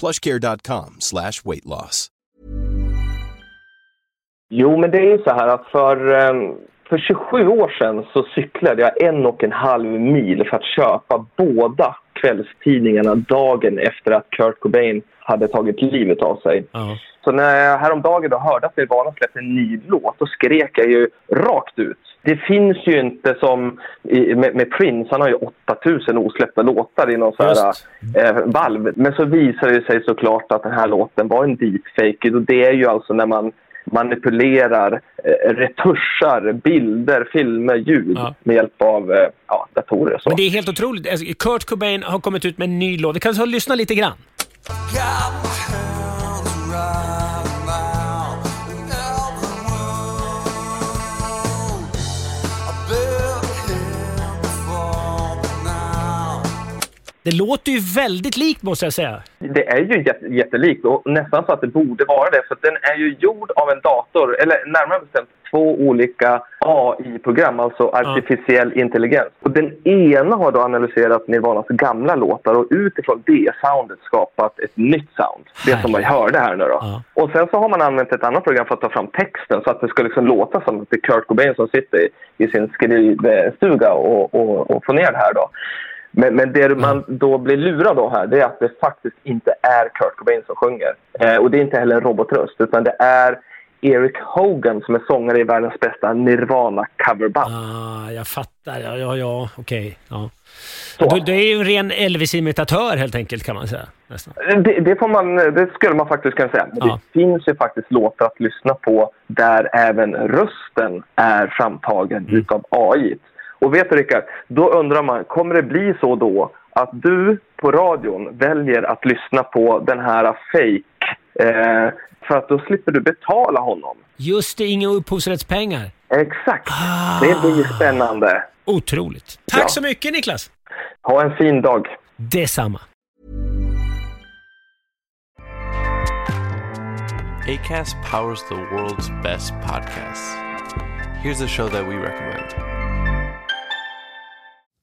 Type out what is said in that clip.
plushcare.com slash weight loss. Jo, men det är ju så här att för, ehm, för 27 år sedan så cyklade jag en och en halv mil för att köpa båda kvällstidningarna dagen efter att Kurt Cobain hade tagit livet av sig. Ja. Så när jag häromdagen då hörde att Nirvana släppte en ny låt, då skrek jag ju rakt ut. Det finns ju inte som i, med, med Prince, han har ju 8000 osläppta låtar i någon så här, eh, valv. Men så visar det sig såklart att den här låten var en deepfake. Och det är ju alltså när man manipulerar, eh, retuschar bilder, filmer, ljud Ja. med hjälp av eh, ja, datorer och så. Men det är helt otroligt. Alltså, Kurt Cobain har kommit ut med en ny låt. Vi kan och lyssna lite grann. Det låter ju väldigt likt måste jag säga. Det är ju jätte, jättelikt och nästan så att det borde vara det. För den är ju gjord av en dator, eller närmare bestämt två olika AI-program, alltså artificiell intelligens. Och den ena har då analyserat Nirvanas gamla låtar och utifrån det soundet skapat ett nytt sound. Det som man hörde här nu då. Ja. Och sen så har man använt ett annat program för att ta fram texten så att det ska liksom låta som att det är Kurt Cobain som sitter i, i sin skrivstuga och, och, och får ner det här då. Men, men det man då blir lurad av här det är att det faktiskt inte är Kurt Cobain som sjunger. Eh, och det är inte heller en robotröst utan det är Eric Hogan som är sångare i världens bästa Nirvana coverband. Ah, jag fattar. Ja, ja, ja. okej. Ja. Du, du är ju en ren Elvis-imitatör helt enkelt kan man säga. Det, det, får man, det skulle man faktiskt kunna säga. Men Ja. det finns ju faktiskt låtar att lyssna på där även rösten är framtagen Mm. utav AI. Och vet du Rickard, då undrar man, kommer det bli så då att du på radion väljer att lyssna på den här fake eh, för att då slipper du betala honom? Just det, inga upphovsrättspengar. Exakt, Ah. det blir spännande. Otroligt. Tack Ja. så mycket Niklas. Ha en fin dag. Detsamma. ACAST powers the world's best podcasts. Here's a show that we recommend.